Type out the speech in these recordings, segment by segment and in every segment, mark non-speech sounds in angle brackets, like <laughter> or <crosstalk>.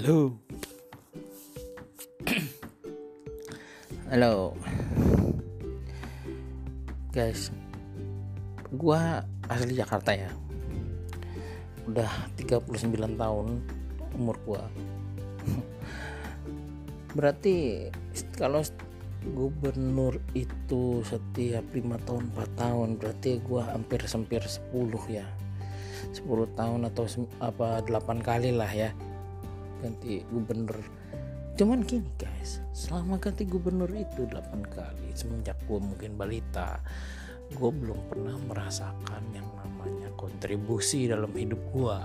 Halo. Halo. Guys. Gua asli Jakarta ya. Udah 39 tahun umur gua. <laughs> Berarti kalau gubernur itu setiap lima tahun 4 tahun berarti gua hampir sempir 10 ya 10 tahun atau apa 8 kali lah ya ganti gubernur. Cuman gini guys. Selama ganti gubernur itu 8 kali semenjak gue mungkin balita gue belum pernah merasakan yang namanya kontribusi dalam hidup gue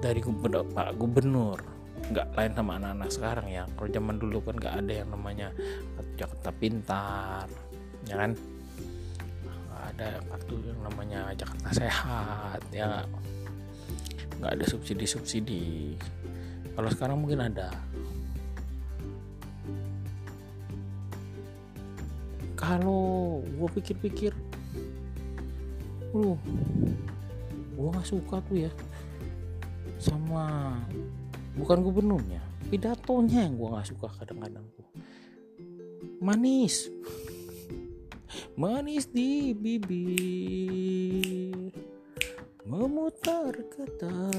dari gubernur pak gubernur. Nggak lain sama anak-anak sekarang ya. Kalau zaman dulu kan nggak ada yang namanya Jakarta Pintar ya kan? Nggak ada kartu yang namanya Jakarta Sehat ya nggak ada subsidi-subsidi kalau sekarang mungkin ada. Kalau gue pikir-pikir lu gue nggak suka tuh ya sama bukan gubernurnya pidatonya yang gue nggak suka kadang-kadang tuh. Manis. Manis di bibir. Memutar kata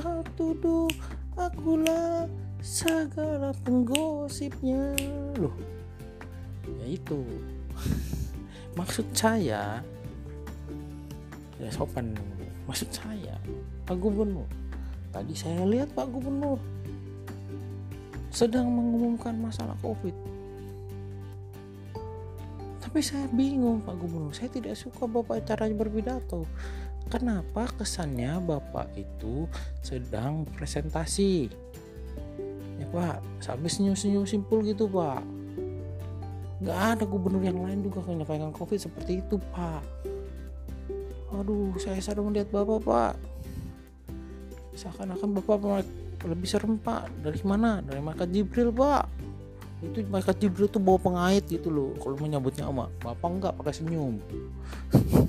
kau tuduh akulah segala penggosipnya. Loh ya itu. <laughs> Maksud saya ya sopan maksud saya Pak Gubernur. Tadi saya lihat Pak Gubernur sedang mengumumkan masalah COVID. Tapi saya bingung Pak Gubernur. Saya tidak suka Bapak caranya berpidato kenapa kesannya Bapak itu sedang presentasi? Ya Pak sampai senyum-senyum simpul gitu Pak. Nggak ada gubernur yang lain juga yang pegang covid seperti itu pak. Aduh saya sadar melihat bapak pak. Seakan-akan bapak lebih serem pak. Dari mana? Dari malaikat Jibril pak. Itu malaikat Jibril tuh bawa pengait gitu loh. Kalau menyambutnya sama bapak nggak pakai senyum <laughs>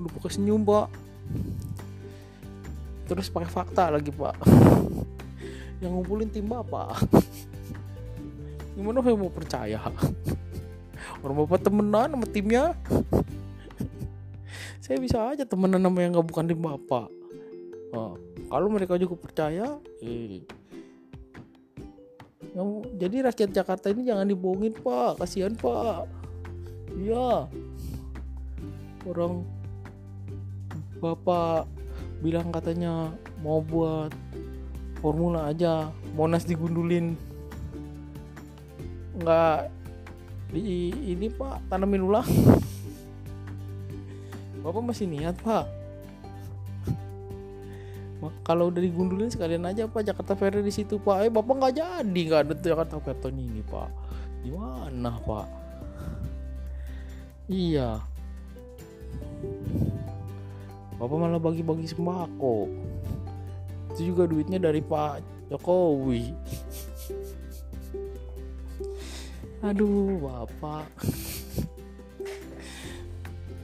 udah pakai senyum pak. Terus pakai fakta lagi pak. Yang ngumpulin tim bapak. Gimana saya mau percaya? Orang bapak temenan sama timnya? Saya bisa aja temenan sama yang nggak bukan tim bapak. Nah, kalau mereka juga percaya eh. Jadi rakyat Jakarta ini jangan dibohongin pak. Kasihan pak. Iya. Orang bapak bilang katanya mau buat formula aja monas digundulin. Nggak di ini pak tanamin ulang. Bapak masih niat pak. Kalau udah digundulin sekalian aja pak Jakarta Fair di situ pak. Eh bapak nggak jadi nggak ada Jakarta Fair tahun ini pak. Gimana pak? Iya bapak malah bagi-bagi sembako. Itu juga duitnya dari Pak Jokowi. <laughs> Aduh bapak.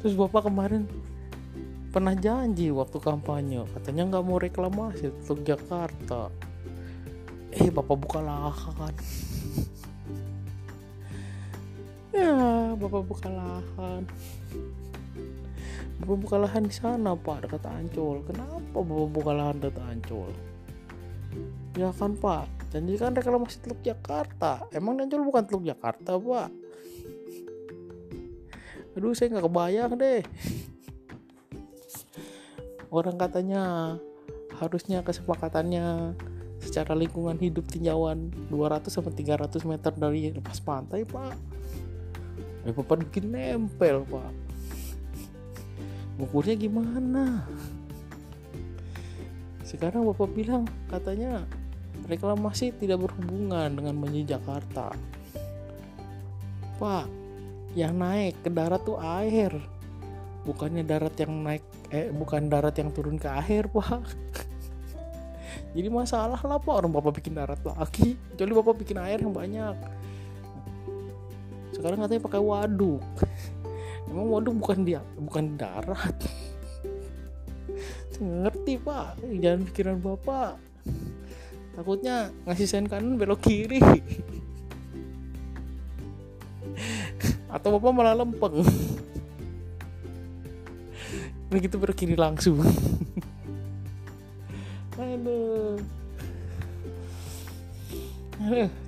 Terus bapak kemarin pernah janji waktu kampanye katanya nggak mau reklamasi untuk Jakarta. Eh bapak buka lahan. <laughs> Ya bapak buka lahan bapak buka lahan di sana pak dekat Ancol. Kenapa bapak buka lahan dekat Ancol? Ya kan pak. Janjikan reklamasi Teluk Jakarta. Emang Ancol bukan Teluk Jakarta pak? Aduh saya nggak kebayang deh. Orang katanya harusnya kesepakatannya secara lingkungan hidup tinjauan 200 sampai 300 meter dari lepas pantai pak. Ya bapak bikin nempel pak ukurnya gimana sekarang bapak bilang katanya reklamasi tidak berhubungan dengan banjir Jakarta. Pak, yang naik ke darat tuh air. Bukannya darat yang naik eh bukan darat yang turun ke air, Pak. <laughs> Jadi masalah lah Pak orang Bapak bikin darat lagi. Kecuali Bapak bikin air yang banyak. Sekarang katanya pakai waduk. Emang waduk bukan dia, bukan darat. <laughs> Ngerti Pak, jangan pikiran Bapak. Takutnya ngasih sen kanan belok kiri. <laughs> Atau bapak malah lempeng. <laughs> Ini kita belok kiri langsung. Aduh.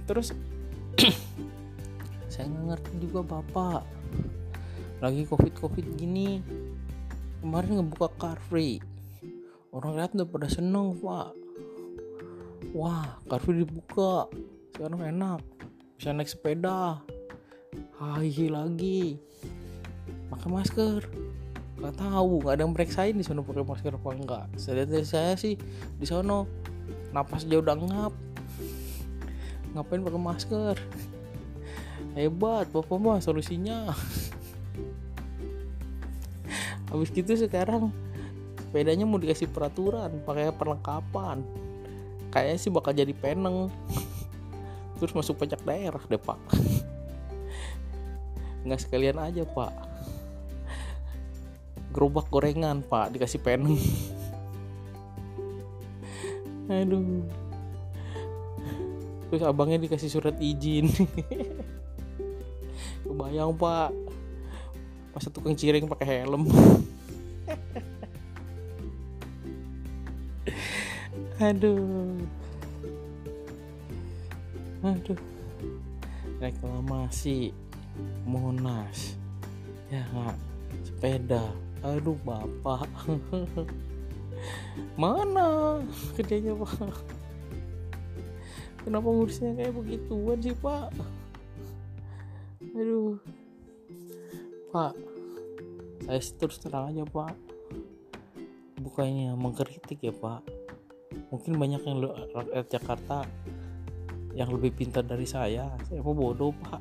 Terus. <clears throat> Saya ngerti juga bapak lagi covid covid gini. Kemarin ngebuka car free. Orang lihat udah pada seneng pak. Wah car free dibuka. Sekarang enak. Bisa naik sepeda. Hai lagi. Pakai masker. Nggak tahu nggak ada yang periksain di sana pakai masker apa enggak saya dari saya sih di sana napas dia udah ngap. Ngapain pakai masker? <laughs> Hebat bapak mah solusinya <laughs> habis gitu sekarang sepedanya mau dikasih peraturan pakai perlengkapan. Kayaknya sih bakal jadi peneng. <laughs> Terus masuk pajak daerah deh pak. <laughs> Nggak sekalian aja pak. Gerobak gorengan pak dikasih peneng. <laughs> Aduh. Terus abangnya dikasih surat izin. Kebayang pak masa tukang ciring pakai helm. <laughs> Aduh. Aduh. Reklamasi monas. Ya nggak sepeda. Aduh bapak. <laughs> Mana? Kerjanya pak. Kenapa ngurusnya kayak begituan sih pak? Aduh pak saya terus terang aja pak. Bukannya mengkritik ya pak. Mungkin banyak yang rakyat Jakarta yang lebih pintar dari saya. Saya mau bodoh pak.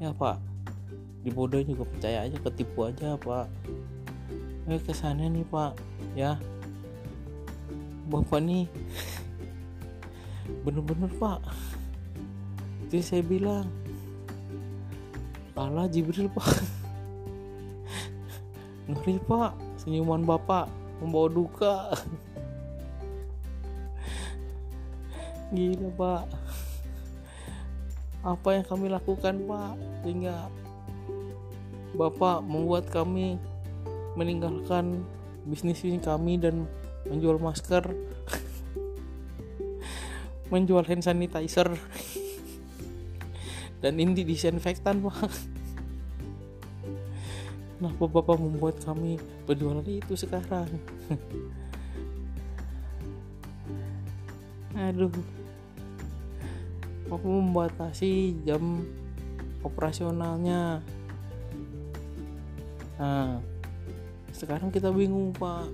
Ya pak. Dibodohin juga percaya aja ketipu aja pak. Eh kesannya nih pak. Ya. Bapak nih. <laughs> Bener-bener pak. Itu saya bilang. Allah Jibril pak <laughs> ngeri pak. Senyuman bapak membawa duka. Gila pak. Apa yang kami lakukan pak sehingga bapak membuat kami meninggalkan bisnis ini kami dan menjual masker menjual hand sanitizer dan ini disinfektan pak kenapa bapak membuat kami berjualan itu sekarang. <laughs> Aduh. Bapak membatasi jam operasionalnya. Nah sekarang kita bingung pak.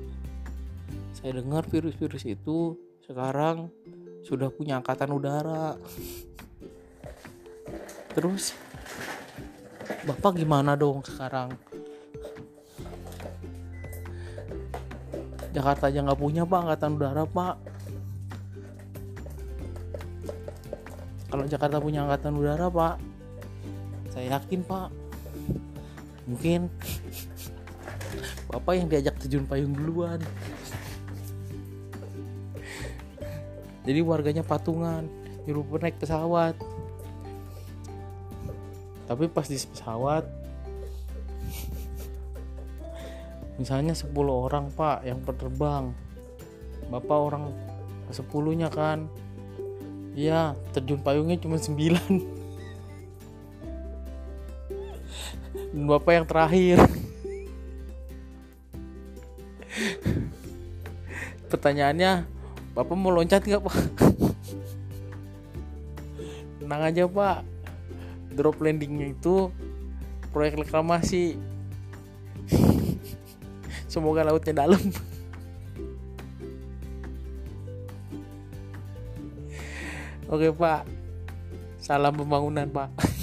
Saya dengar virus-virus itu sekarang sudah punya angkatan udara. <laughs> Terus bapak gimana dong sekarang Jakarta aja nggak punya pak. Angkatan udara pak. Kalau Jakarta punya angkatan udara pak saya yakin pak. Mungkin <laughs> bapak yang diajak terjun payung duluan. Jadi warganya patungan nyuruh naik pesawat. Tapi pas di pesawat misalnya 10 orang pak yang penerbang bapak orang ke 10 nya kan? Iya terjun payungnya cuma 9 dan bapak yang terakhir. Pertanyaannya bapak mau loncat nggak pak? Tenang aja pak. Drop landingnya itu proyek reklamasi semoga lautnya dalam. Oke pak. Salam pembangunan pak